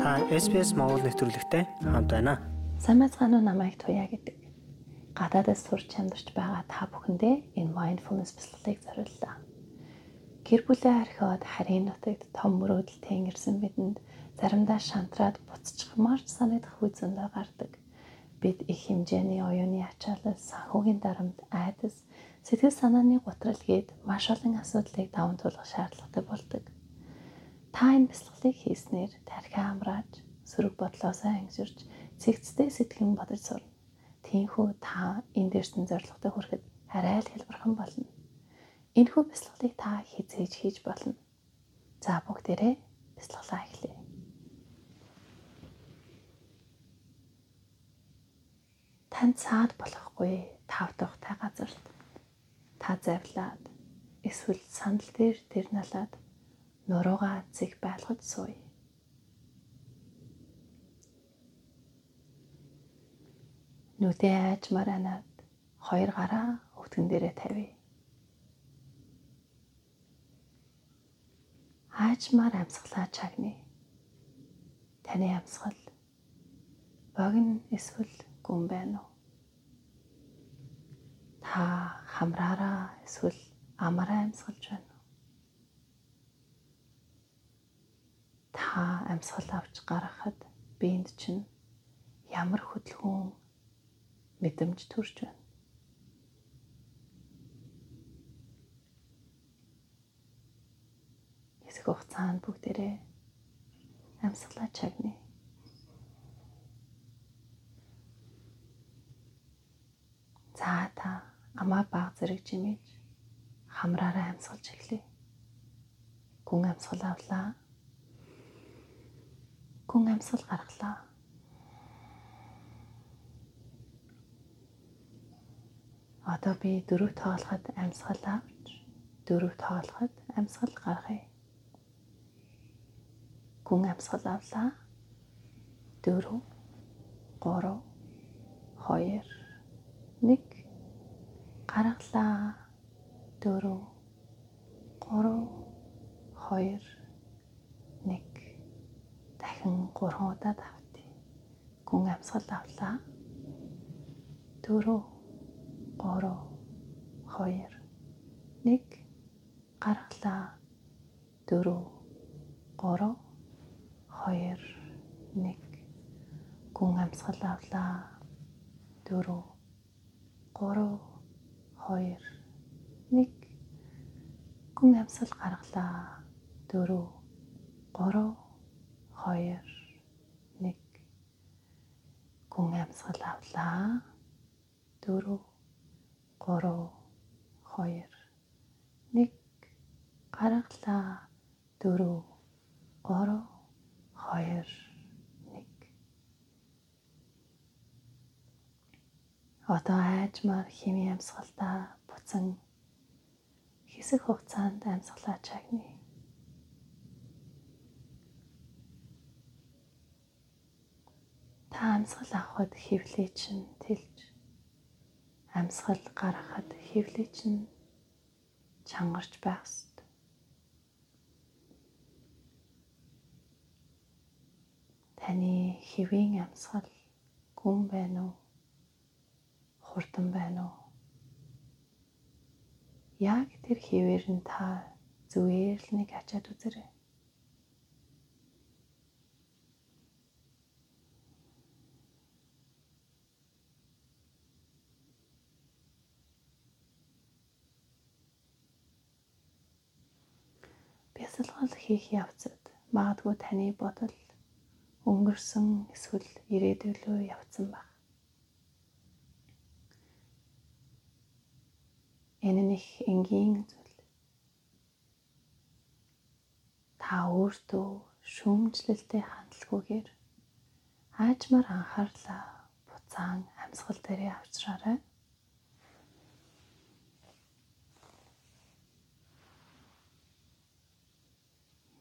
Та SBS Монгол нэвтрүүлэгтэй хамт байна. Сайн байцгаана уу намайг Туя гэдэг. Гадаадас сурч амьдарч байгаа та бүхэндээ энэ mindfulness бэлтгэлийг зориуллаа. Гэр бүлээ орхиод харийн нутагт том мөрөөдөлтэй ирсэн бидэнд заримдаа шантраад буцчихмаар санагдах үе зөндөө гардаг. Бид их хэмжээний оюуны ачаалал, санхүүгийн дарамт, айдас, сэтгэл санааны гутрал гээд маш олон асуудлыг даван туулах шаардлагатай болдог. Та энэ бясалгалыг хийснээр тархиа амрааж, сөрөг бодлоосоо ангижирч, цэгцтэй сэтгэн бодож сурна. Тиймээс та энэ дээрсэн зорилготой хүрэхэд арай л хэлбэрхэн болно. Энэхүү бясалгалыг та хизээж хийж болно. За бүгдээрээ бясалгалаа эхлэе. Тань цаад болохгүй тав тухтай газарт та завлаад эсвэл сандал дээр тэр налаад нуруугаа зэг байлгаж сууя. Нүдээ айжмаар анаад хоёр гараа өвдгөн дээрээ тавья. Айжмаар амьсгалаа чагны. Таны амьсгал богино эсвэл гүн байна уу? Та хамраараа эсвэл амараа амьсгалж байна та амьсгал авч гаргахад биэнд чинь ямар хөдөлгөөн мэдрэмж төрж байна. Хэсэг хугацаанд бүгдээрээ амьсгалаа чагнаа. За та амаа баг зэрэг жимэж хамраараа амьсгалж эхлэе. Гүн амьсгал авлаа гүн амьсгал гаргалаа. Одоо би дөрөв тоолоход амьсгал авч дөрөв тоолоход амьсгал гаргая. Гүн амьсгал авлаа. 4 3 2 1 гаргалаа. 4 3 2 3 удаа давтъя. Гүн амьсгал авлаа. 4 3 2 1 гаргалаа. 4 3 2 1 гүн амьсгал авлаа. 4 3 2 1 гүн амьсгал гаргалаа. 4 3 2 1 гүн амьсгал авлаа. 4 3 2 1 гаргалаа. 4 3 2 1 Одоо айжмаар хими амьсгалдаа буцан хэсэг хугацаанд амьсгалаа чагнаа Та амьсгал авахд хөвлөө чинь тэлж амьсгал гаргахад хөвлөө чинь чангарч байх ёстой. Таны хэвийн амьсгал гүн байна уу? Хурдан байна уу? Яг тэр хэвээр нь та зүгээр л нэг ачаад үзээрэй. Бясалгал хийх явцад магадгүй таны бодол өнгөрсөн эсвэл ирээдүйлөө явцсан баг. Энэ нэг энгийн зүйл. Та өөртөө шүүмжлэлтэй хандлаггүйгээр хаажмаар анхаарлаа буцаан амьсгал дээрээ авчраарай.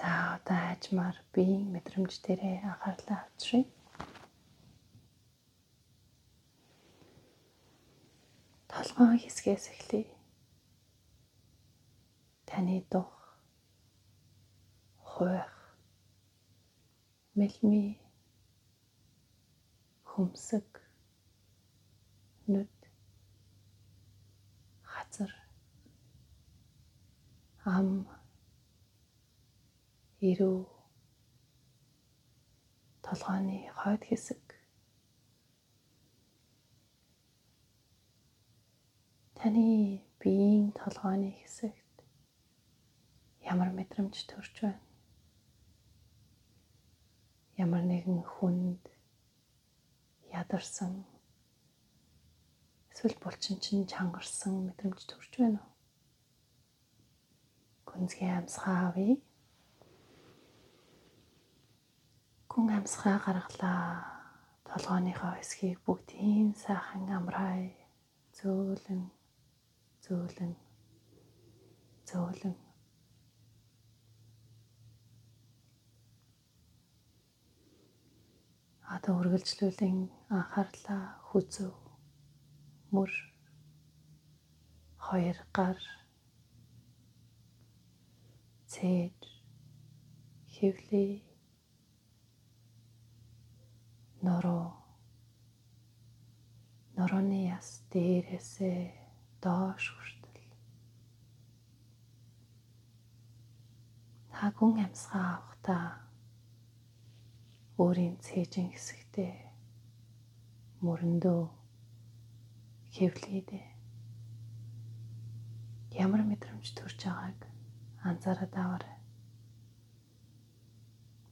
За одоо хажмаар биеийн мэдрэмж дээрээ анхаарлаа авчрыг. Толгойн хэсгээс эхлэе. Таны дух, хуйх, мэлми хөмсөг нүд хазар ам ирүү толгойн хойд хэсэг таны биеийн толгойн хэсэгт ямар мэдрэмж төрж байна ямар нэгэн хүнд ядарсан эсвэл булчин чин чангарсан мэдрэмж төрж байна уу? Гүнзгий амьсгаа авъя. Гүн амьсгаа гаргалаа. Толгойнхоо хэсгийг бүгдийн сайхан амраая. Зөөлөн зөөлөн зөөлөн одоо үргэлжлүүлэн анхаарлаа хүзүү мөр хоёр гар цээж хөвлий нороо. Норооны яс дээрээсээ доош хүртэл. Та гүн амьсгаа авахдаа өөрийн цээжин хэсэгтээ мөрөндөө хэвлийдээ ямар мэдрэмж төрж байгааг анзаараад аваарай.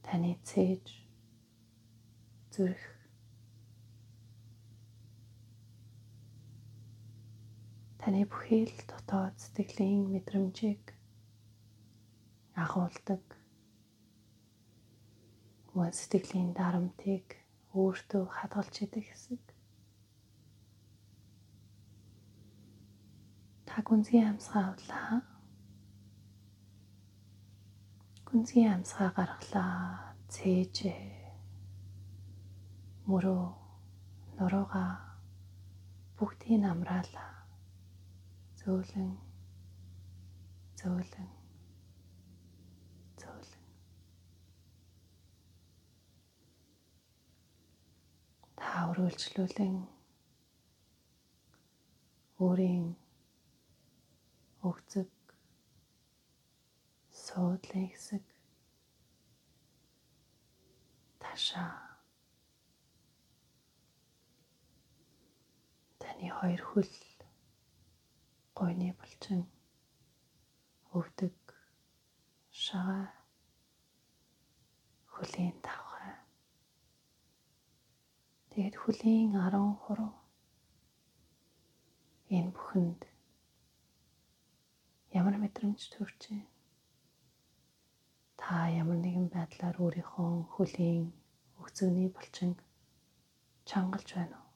Таны цээж зүрх таны бүхий л дотоод сэтгэлийн мэдрэмжийг агуулдаг мөн сэтгэлийн дарамтыг өөртөө хадгалж идэг хэсэг. Та гүнзгий амьсгаа авлаа. Гүнзгий амьсгаа гаргалаа. Цээжээ. Мөрөө нуруугаа бүгдийг амраалаа. Зөөлөн зөөлөн та өргөлжлүүлэн өөрийн өгцөг суудлын хэсэг ташаа таны хоёр хөл гойны булчин өвдөг шагаа хөлийн тав Тэгээд хүлийн 13 энэ бүхэнд ямар мэдрэмж төрж байна? Та ямар нэгэн байдлаар өөрийнхөө хүлийн өгцөний булчин чангалж байна уу?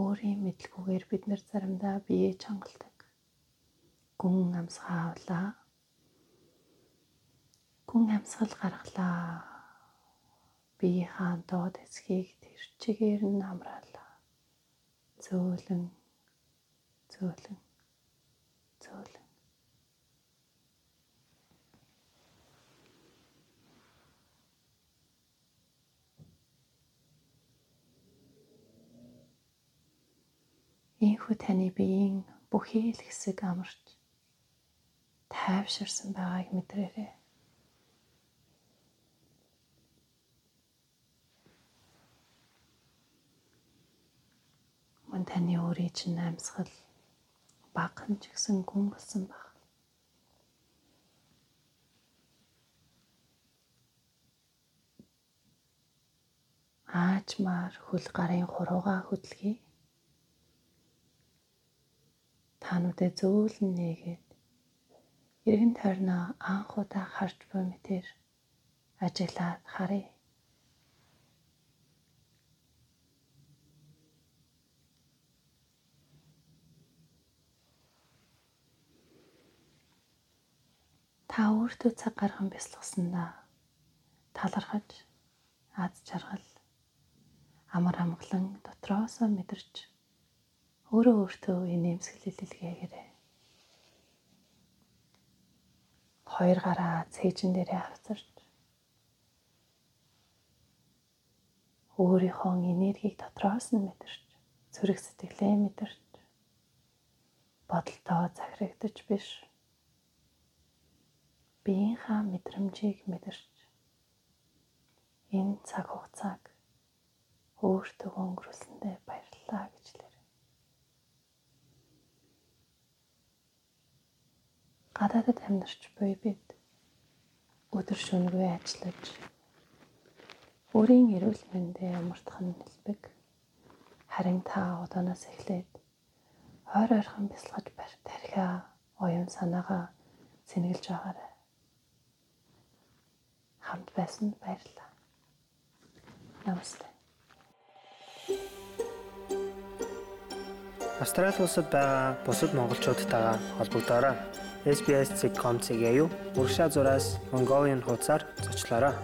Өөрийн мэдлгүйгээр бид нэр заримдаа бие чангалдаг. Гүн амсгаа авлаа. Гүн амсгал гаргалаа биеийнхаа доод хэсгийг тэр чигээр нь хамраалаа. Зөөлөн зөөлөн Ийхүү таны биеийн бүхий л хэсэг амарч тайвширсан байгааг мэдрээрэй. мөн таны өөрийн чинь амьсгал багхан ч гэсэн гүн болсон баг. Аачмаар хөл гарын хуруугаа хөдлөе. Таануудаа зөөлөн нээгээд эргэн тойрноо анх удаа харж буй мэтэр ажиглаад харъя. Та өөртөө цаг гарган бясалгасандаа талархаж аз жаргал амар амгалан дотроосоо мэдэрч өөрөө өөртөө энэ эмсгэл хэлэлгээгээрэй. Хоёр гараа цээжин дээрээ авчирч өөрийнхөө энергийг дотроос нь мэдэрч. Зүрх сэтгэлээ мэдэрч. Бодолтоо захирагдаж биш. Биеийнхаа мэдрэмжийг мэдэрч. Энэ цаг хугацааг өөртөө өнгөрүүлсэндээ баярлалаа гэж хэлээ. Гадаадд амьдарч буй бид өдөр шөнөгүй ажиллаж өөрийн эрүүл мэндээ амартах нь нэлбэг. Харин та одооноос эхлээд ойр ойрхон бясалгаж тархиа оюун санаагаа сэнгэлж байгаарай. Хамт байсанд баярлалаа. Намасте. Австрали улсад байгаа бусад монголчуудтайгаа холбогдоорой. SBS.com-ийг юу урагшаа зураас Mongolian хуудасаар зочлоорой.